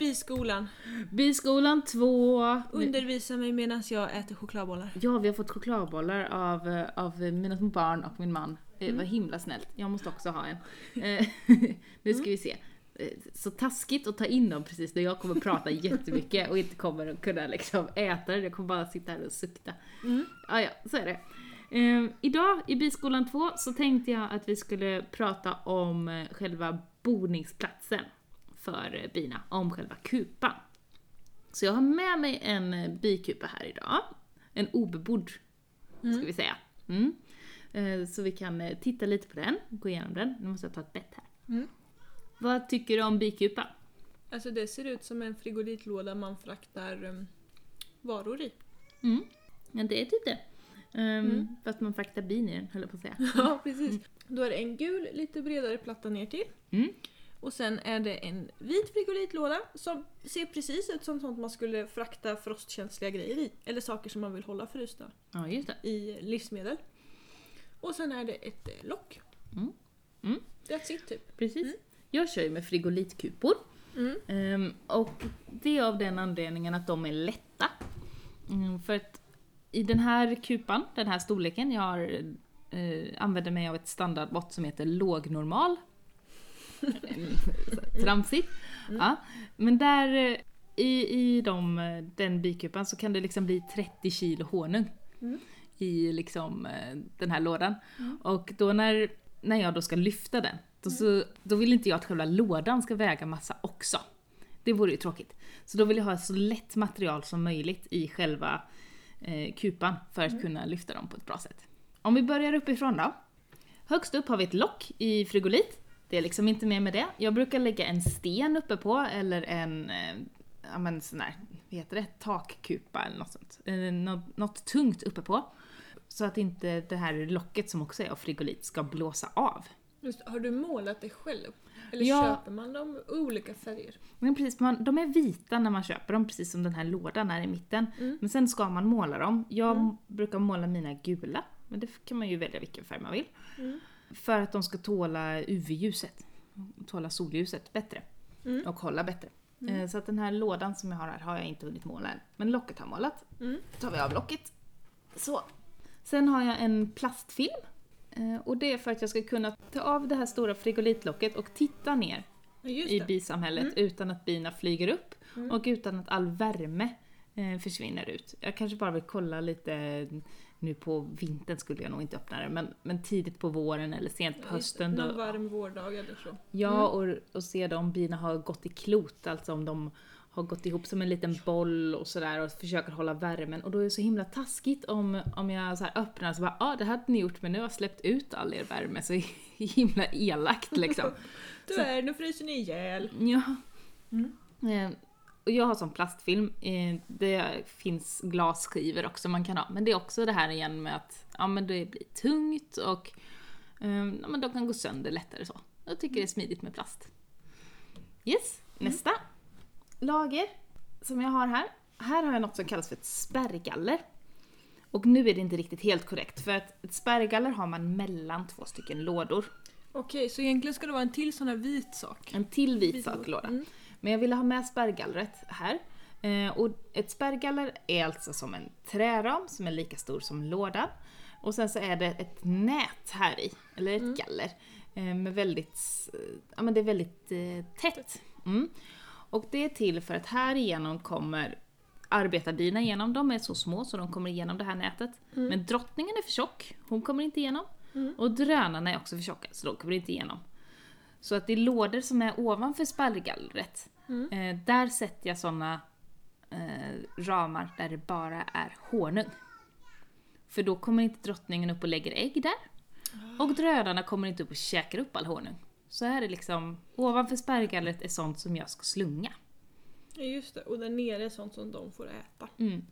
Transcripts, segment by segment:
Biskolan. Biskolan 2. Undervisa mig medan jag äter chokladbollar. Ja, vi har fått chokladbollar av, eh, av mina små barn och min man. Det Mm. var himla snällt. Jag måste också ha en. Eh, nu ska vi se. Eh, Så taskigt att ta in dem precis när jag kommer prata jättemycket och inte kommer att kunna liksom äta det. Jag kommer bara sitta här och sukta. Mm. Ah, ja, så är det. Eh, idag i Biskolan 2 så tänkte jag att vi skulle prata om eh, själva boningsplatsen för bina, om själva kupan. Så jag har med mig en bikupa här idag. En obebodd, ska vi säga. Mm. Eh, Så vi kan eh, titta lite på den, gå igenom den. Nu måste jag ta ett bett här. Mm. Vad tycker du om bikupan? Alltså det ser ut som en frigolitlåda man fraktar um, varor i. Mm. Ja, det är typ det. Um, Mm. Fast man fraktar bin i den, höll jag på att säga. Ja, precis. Då är det en gul, lite bredare platta ner till. Och sen är det en vit frigolitlåda som ser precis ut som sånt man skulle frakta frostkänsliga grejer i. Eller saker som man vill hålla frysta Ja, just det. i livsmedel. Och sen är det ett eh, lock. Mm. Mm. That's it typ. Precis. Mm. Jag kör ju med frigolitkupor. Mm. Ehm, och det är av den anledningen att de är lätta. Mm, för att i den här kupan, den här storleken, jag har, eh, använder mig av ett standardmått som heter lågnormal. Mm, Tramsigt. Ja. Men där, eh, i, i de, eh, den bikupan så kan det liksom bli 30 kilo honung. Mm. I liksom eh, den här lådan. Och då när, när jag då ska lyfta den, då, så, då vill inte jag att själva lådan ska väga massa också. Det vore ju tråkigt. Så då vill jag ha så lätt material som möjligt i själva eh, kupan för att kunna lyfta dem på ett bra sätt. Om vi börjar uppifrån då. Högst upp har vi ett lock i frigolit. Det är liksom inte mer med det. Jag brukar lägga en sten uppe på eller en, eh, ja men sån där, vad heter det, takkupa eller något sånt. Något, något tungt uppe på. Så att inte det här locket som också är av frigolit ska blåsa av. Just, har du målat det själv? Eller Ja. köper man dem i olika färger? Men precis, man, de är vita när man köper dem, precis som den här lådan är i mitten. Mm. Men sen ska man måla dem. Jag Mm. brukar måla mina gula, men det kan man ju välja vilken färg man vill. Mm. För att de ska tåla UV-ljuset, tåla solljuset bättre Mm. och hålla bättre. Mm. Eh, Så att den här lådan som jag har här har jag inte hunnit måla än. Men locket har jag målat. Mm. Då tar vi av locket. Så. Sen har jag en plastfilm. Eh, Och det är för att jag ska kunna ta av det här stora frigolitlocket och titta ner i bisamhället Mm. utan att bina flyger upp Mm. och utan att all värme eh, försvinner ut. Jag kanske bara vill kolla lite nu på vintern skulle jag nog inte öppna det, men, men tidigt på våren eller sent på hösten. Någon Då, varm vårdag eller så. ja, och, och se om bina har gått i klot, alltså om de har gått ihop som en liten boll och sådär och försöker hålla värmen. Och då är det så himla taskigt om, om jag så öppnar och så bara ja ah, det hade ni gjort men nu har jag släppt ut all er värme så himla elakt liksom. Tyvärr, nu fryser ni ihjäl. Ja. Mm. Och jag har sån plastfilm. Eh, det finns glasskivor också man kan ha. Men det är också det här igen med att ja, men det blir tungt och eh, ja, men de kan gå sönder lättare så. Jag tycker det är smidigt med plast. Yes, nästa lager som jag har här. Här har jag något som kallas för ett spärrgaller. Och nu är det inte riktigt helt korrekt för att ett spärrgaller har man mellan två stycken lådor. Okej, så egentligen ska det vara en till sån här vit sak. En till vit Vit saklåda. Mm. Men jag ville ha med spärrgallret här. Eh, och ett spärrgaller är alltså som en träram som är lika stor som lådan. Och sen så är det ett nät här i, eller ett Mm. galler. Eh, med väldigt, ja men det är väldigt eh, tätt. Mm. Och det är till för att här igenom kommer arbetarbina igenom. De är så små så de kommer igenom det här nätet. Mm. Men drottningen är för tjock, hon kommer inte igenom. Mm. Och drönarna är också för tjocka så de kommer inte igenom. Så att det är lådor som är ovanför spärrgallret. Mm. Eh, där sätter jag såna eh, ramar där det bara är honung. För då kommer inte drottningen upp och lägger ägg där. Och drönarna kommer inte upp och käkar upp all honung. Så här är liksom, ovanför spärrgallret är sånt som jag ska slunga. Ja, just det. Och där nere är sånt som de får äta. Mm.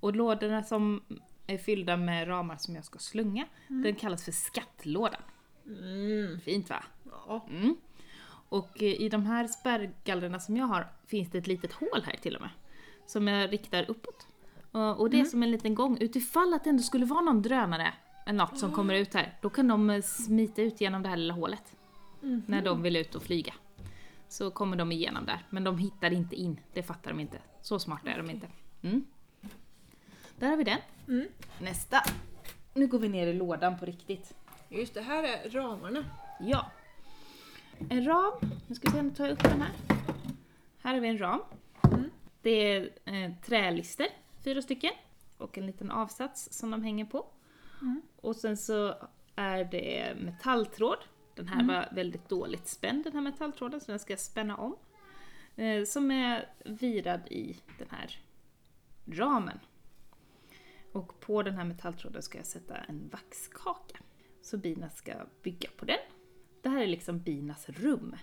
Och lådorna som är fyllda med ramar som jag ska slunga, den kallas för skattlådan. Mm. Fint va? Ja. Mm. Och eh, i de här spärrgallrarna som jag har finns det ett litet hål här till och med. Som jag riktar uppåt. Och, det är som en liten gång. Utifall att det ändå skulle vara någon drönare eller något som kommer ut här, då kan de eh, smita ut genom det här lilla hålet. Mhm. När de vill ut och flyga. så kommer de igenom där. Men de hittar inte in, det fattar de inte. Så smarta är de inte. Mm. Där har vi den. Mm. Nästa. Nu går vi ner i lådan på riktigt. Just det, här är ramarna. Ja. En ram. Nu ska vi se, tar jag upp den här. Här har vi en ram. Mm. Det är eh, trälister, fyra stycken. Och en liten avsats som de hänger på. Mm. Och sen så är det metalltråd. Den här var väldigt dåligt spänd den här metalltråden så den ska jag spänna om. Eh, som är virad i den här ramen. Och på den här metalltråden ska jag sätta en vaxkaka. Så bina ska bygga på den. Det här är liksom binas rum.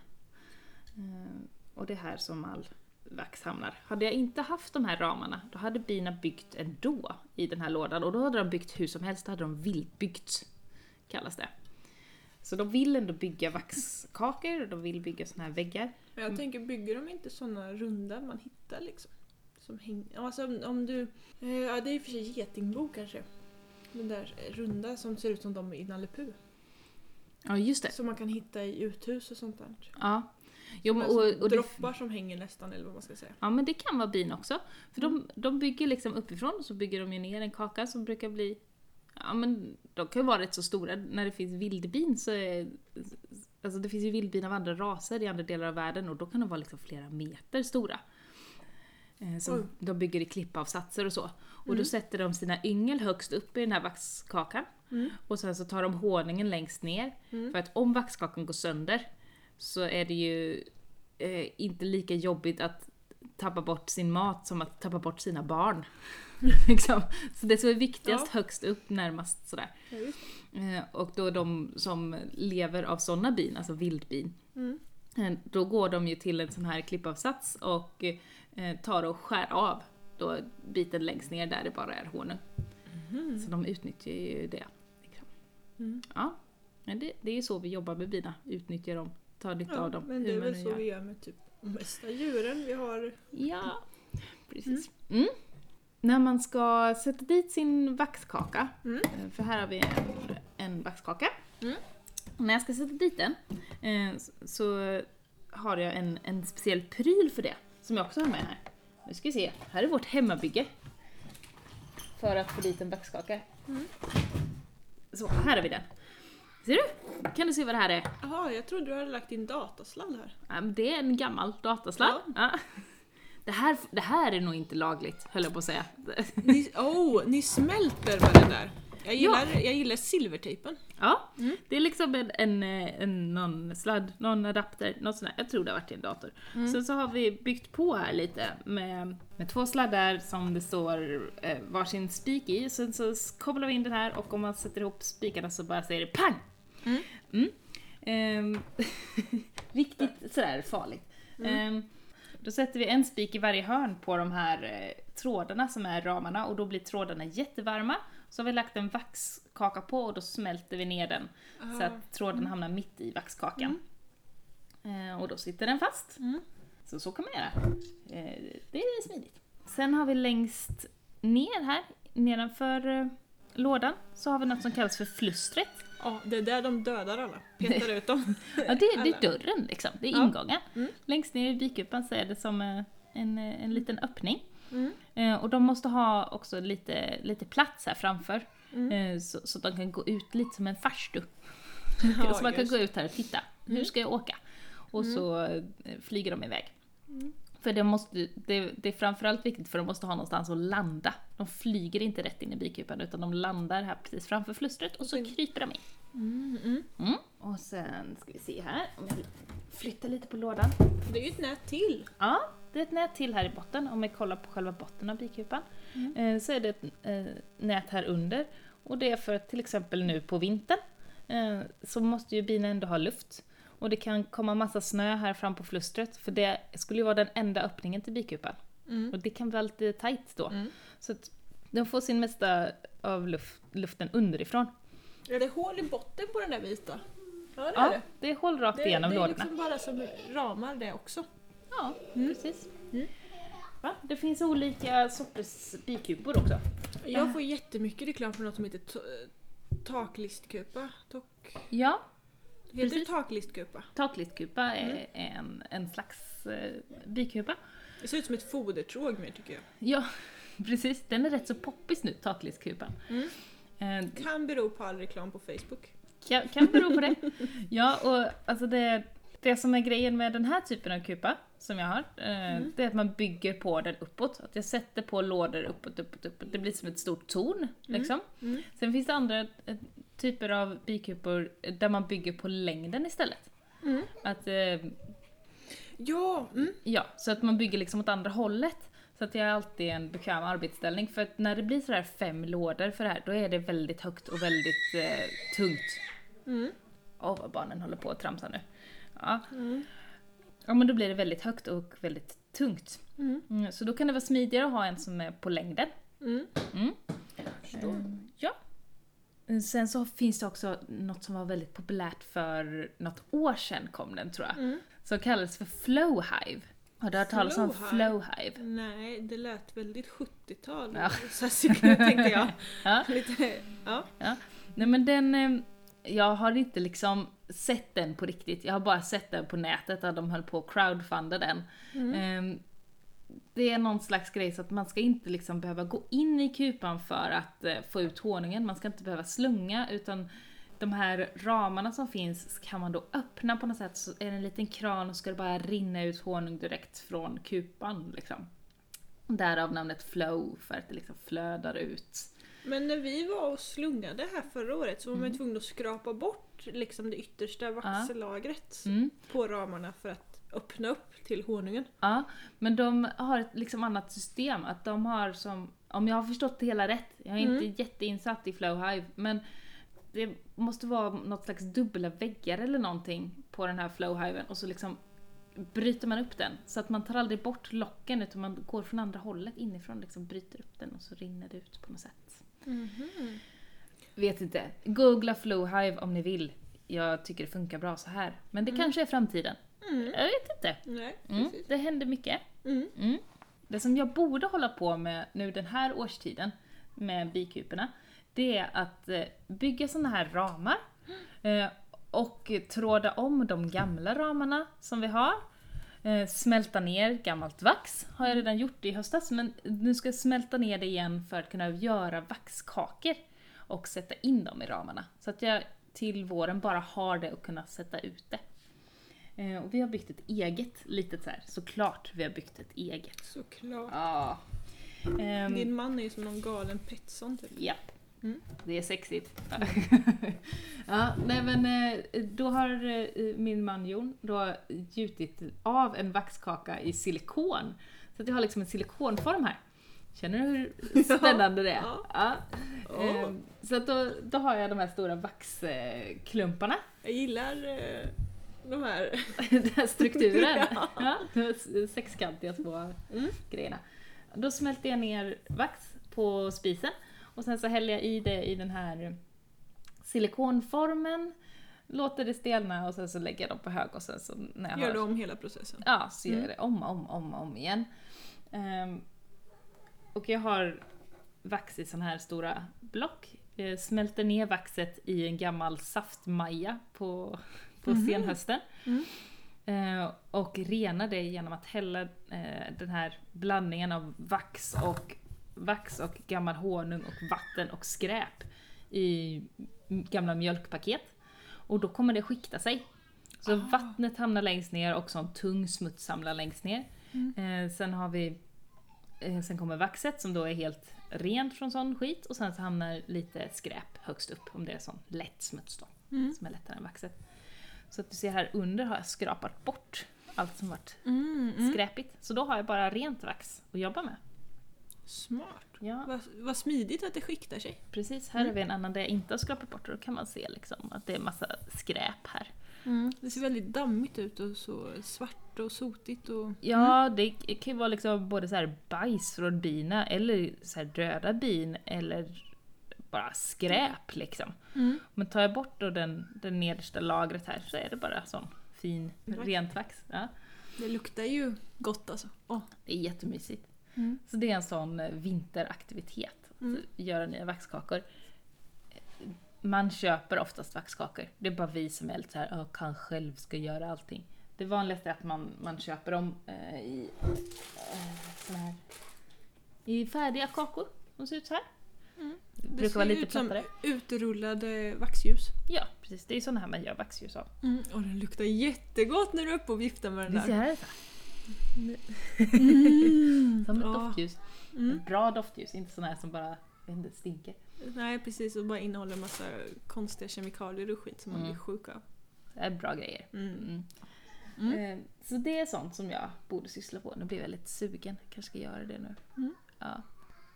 Eh, och det är här som all vax hamnar. Hade jag inte haft de här ramarna, då hade bina byggt ändå i den här lådan. Och då hade de byggt hur som helst, då hade de vildbyggt, kallas det. Så de vill ändå bygga vaxkakor, de vill bygga såna här väggar. Men jag tänker, bygger de inte såna runda man hittar liksom? Som häng... Alltså om, om du... Eh, ja, det är i och för sig getingbo kanske. Den där runda som ser ut som de i Nalle Puh. Ja, just det. Som man kan hitta i uthus och sånt där. Ja. Jo, men, och, och det, droppar som hänger nästan, eller vad man ska säga. ja, men det kan vara bin också. För de, de bygger liksom uppifrån, så bygger de ju ner en kaka som brukar bli Ja men de kan ju vara rätt så stora. När det finns vildbin så är... Alltså det finns ju vildbin av andra raser i andra delar av världen och då kan de vara liksom flera meter stora. Eh, Som Oj. de bygger i klippavsatser och så. Och Mm. då sätter de sina yngel högst upp i den här vaxkakan. Mm. Och sen så tar de honungen längst ner. Mm. För att om vaxkakan går sönder så är det ju eh, inte lika jobbigt att tappa bort sin mat som att tappa bort sina barn. liksom. Så det som är viktigast högst upp, närmast sådär. Ja, Eh, och då de som lever av sådana bin, alltså vildbin. Mm. Eh, då går de ju till en sån här klippavsats och eh, tar och skär av då biten längst ner där det bara är honung. Mhm. Så de utnyttjar ju det. Mm. Ja, men det, det är så vi jobbar med bina, utnyttjar dem, tar nytta Ja, av dem. men det är väl så gör. vi gör med typ de mesta djuren vi har. Ja, precis. Mm. När man ska sätta dit sin vaxkaka, Mm. eh, för här har vi en, en vaxkaka. När jag ska sätta dit den eh, så har jag en, en speciell pryl för det, som jag också har med här. Nu ska vi se, här är vårt hemmabygge. För att få dit en vaxkaka. Mm. Så, här har vi den. Ser du? Kan du se vad det här är? Jaha, jag trodde du hade lagt in datasladd här. Ja, men det är en gammal datasladd. Ja. Det, här, det här är nog inte lagligt, höll jag på att säga. Ni, oh, ni smälter med den där. Jag gillar, jag gillar silvertejpen. Ja, Mm. det är liksom en, en, en, någon sladd, någon adapter, något sånt där. Jag tror det har varit i en dator. Mm. Sen så har vi byggt på här lite med, med två sladdar som det står eh, varsin spik i. Sen så kopplar vi in den här och om man sätter ihop spikarna så bara säger det pang! Mm. Mm. Ehm, riktigt sådär farligt. Mm. Ehm, då sätter vi en spik i varje hörn på de här eh, trådarna som är ramarna och då blir trådarna jättevarma. Så har vi lagt en vaxkaka på och då smälter vi ner den så Ah. att tråden hamnar mitt i vaxkakan. Eh, och då sitter den fast. Mm. Så så kan man göra. Eh, det är smidigt. Sen har vi längst ner här, nedanför eh, lådan, så har vi något som kallas för flustret. Ja, det är där de dödar alla. Petar ut dem. Ja, det, det är dörren liksom, det är Ja. ingången. Mm. Längst ner i bikupan så är det som eh, en, eh, en liten öppning. Mm. Eh, och de måste ha också lite, lite plats här framför. Mm. Eh, så, så att de kan gå ut lite som en farstu. Ja, så man kan just gå ut här och titta. Hur Mm. ska jag åka? Och så eh, flyger de iväg. Mm. För det, måste, det, det är framförallt viktigt för de måste ha någonstans att landa. De flyger inte rätt in i bikupan utan de landar här precis framför flustret och så kryper de in. Mm, mm. Mm. Och sen ska vi se här om jag flyttar lite på lådan. Det är ju ett nät till. Ja, ett nät till här i botten. Om vi kollar på själva botten av bikupan Mm. eh, så är det ett eh, nät här under. Och det är för att till exempel nu på vintern eh, så måste ju bina ändå ha luft. Och det kan komma massa snö här fram på flustret för det skulle ju vara den enda öppningen till bikupan. Mm. Och det kan vara lite tajt då. Mm. Så att de får sin mesta av luft, luften underifrån. Är det hål i botten på den där vita? Ja, det är Ja, det. det är håll rakt Det, igenom det är lådorna. liksom bara som ramar det också. Ja, Mm. precis. Mm. Va? Det finns olika sorters bikupor också. Jag får jättemycket reklam för något som heter taklistkupa. Tok... Ja, Heter det Precis. taklistkupa? Taklistkupa är Mm. en, en slags eh, bikupa. Det ser ut som ett fodertråg mer tycker jag. Ja, precis. Den är rätt så poppis nu, taklistkupan. Mm. Eh, Kan bero på all reklam på Facebook. kan, kan bero på det. Ja, och alltså det, det som är grejen med den här typen av kupa som jag har, eh, Mm. det är att man bygger på den uppåt. Att jag sätter på lådor uppåt, uppåt, uppåt. Det blir som ett stort torn. Liksom. Mm. Sen finns det andra eh, typer av bikupor där man bygger på längden istället. Mm. Att, eh, Ja, mm. ja, så att man bygger liksom åt andra hållet. Så att jag har alltid en bekväm arbetsställning. För att när det blir sådär fem lådor för det här, då är det väldigt högt och väldigt eh, tungt. Mm. Åh vad barnen håller på att tramsa nu. Ja. Mm. ja, men då blir det väldigt högt och väldigt tungt. Mm. Mm, så då kan det vara smidigare att ha en som är på längden. Mm. Mm. Förstår. Eh, Ja. Sen så finns det också något som var väldigt populärt för något år sedan kom den tror jag. Mm. Som kallades för Flowhive. Har du hört talas om Flowhive? Nej, det lät väldigt 70-tal. Ja. Så tänkte jag. Ja. Lite, ja. Nej men den, eh, jag har inte liksom sett den på riktigt. Jag har bara sett den på nätet där de höll på att crowdfunda den. Mm. Eh, Det är någon slags grej så att man ska inte liksom behöva gå in i kupan för att eh, få ut honungen. Man ska inte behöva slunga utan de här ramarna som finns kan man då öppna på något sätt så är det en liten kran och ska det bara rinna ut honung direkt från kupan liksom. Därav namnet flow, för att det liksom flödar ut. Men när vi var och slungade här förra året så var Mm. man tvungen att skrapa bort liksom det yttersta vaxlagret Mm. på ramarna för att öppna upp till honungen. Ja, men de har ett liksom annat system. Att de har som, om jag har förstått det hela rätt, jag är Mm. inte jätteinsatt i Flowhive, men det måste vara något slags dubbla väggar eller någonting på den här Flowhiven och så liksom bryter man upp den. Så att man tar aldrig bort locken utan man går från andra hållet inifrån, liksom bryter upp den och så rinner det ut på något sätt. Vet inte. Googla Flowhive om ni vill. Jag tycker det funkar bra så här. Men det kanske är framtiden. Mm. Jag vet inte. Nej, Mm, det händer mycket. Mm. Mm. Det som jag borde hålla på med nu den här årstiden med bikuporna, det är att eh, bygga såna här ramar eh, och tråda om de gamla ramarna som vi har. Eh, smälta ner gammalt vax har jag redan gjort i höstas, men nu ska jag smälta ner det igen för att kunna göra vaxkakor och sätta in dem i ramarna. Så att jag till våren bara har det och kunna sätta ut det. Eh, och vi har byggt ett eget litet så här. såklart vi har byggt ett eget. Såklart. Ja. Ehm, Din man är ju som någon galen Petson typ. Japp. Mm. Det är sexigt. ja, nej men eh, då har eh, min man Jon då gjutit av en vaxkaka i silikon. Så att jag har liksom en silikonform här. Känner du hur spännande det är? Ja. Ja. Ehm, Så att då, då har jag de här stora vaxklumparna. Jag gillar eh, de här. Den här strukturen. Ja. ja, de sexkantiga små Mm. grejerna. Då smälter jag ner vax på spisen och sen så häller jag i det i den här silikonformen, låter det stelna och sen så lägger jag dem på hög och sen så när jag Gör har... du om hela processen? Ja, så gör jag Mm. det om, om, om, om igen. Ehm, och jag har vax i såna här stora block. Jag smälter ner vaxet i en gammal saftmaja på, på Mhm. senhösten. Mm. Eh, och renar det genom att hälla eh, den här blandningen av vax och, vax och gammal honung och vatten och skräp i gamla mjölkpaket. Och då kommer det skikta sig. Så Ah. vattnet hamnar längst ner och sån tung smuts hamnar längst ner. Mm. Eh, sen har vi eh, Sen kommer vaxet som då är helt rent från sån skit och sen så hamnar lite skräp högst upp om det är sån lätt smuts då Mm. som är lättare än vaxet. Så att du ser här under har jag skrapat bort allt som varit Mm, mm. skräpigt. Så då har jag bara rent vax att jobba med. Smart. Ja, Vad, vad smidigt att det skiktar sig. precis. Här har vi en annan där jag inte har skrapat bort och då kan man se liksom att det är massa skräp här. Det ser väldigt dammigt ut och så svart och sotigt och... Ja, det kan ju vara liksom både så här bajs från bina eller så döda bin eller bara skräp liksom. Mm. Men tar jag bort då den, den nedersta lagret här så är det bara sån fin rent vax. Ja, Det luktar ju gott alltså. Åh. det är jättemysigt. Mm. Så det är en sån eh, vinteraktivitet, Mm. att göra nya vaxkakor. man köper oftast vaxkakor. Det är bara vi som är lite såhär, "Åh, kan själv ska göra allting. Det vanligaste är att man, man köper dem eh, i eh, i färdiga kakor. De ser ut så här. Mm. Det brukar vara ser lite ut som utrullade vaxljus. Ja, precis. Det är såna här man gör vaxljus av. Mm. Och den luktar jättegott när du är uppe och viftar med den Visst där. är det så? Mm. Som ett Ja. doftljus. Mm. Ett bra doftljus, inte såna här som bara inte, stinker. Nej precis, och bara innehåller en massa konstiga kemikalier och skit som man Mm. blir sjuk av. Det är bra grejer. Mm. Mm. Mm. Eh, Så det är sånt som jag borde syssla på. Nu blir jag lite sugen. Kanske ska göra det nu. Mm. Ja.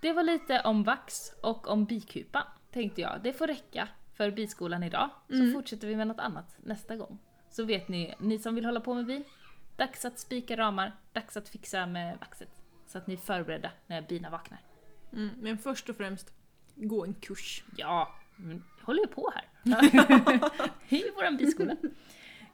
Det var lite om vax och om bikupan, tänkte jag. Det får räcka för biskolan idag. Så Mm. fortsätter vi med något annat nästa gång. Så vet ni, ni som vill hålla på med bi, dags att spika ramar, dags att fixa med vaxet. Så att ni är förberedda när bina vaknar. Mm. Men först och främst, gå en kurs. Ja, men håller ju på här. I våran biskola.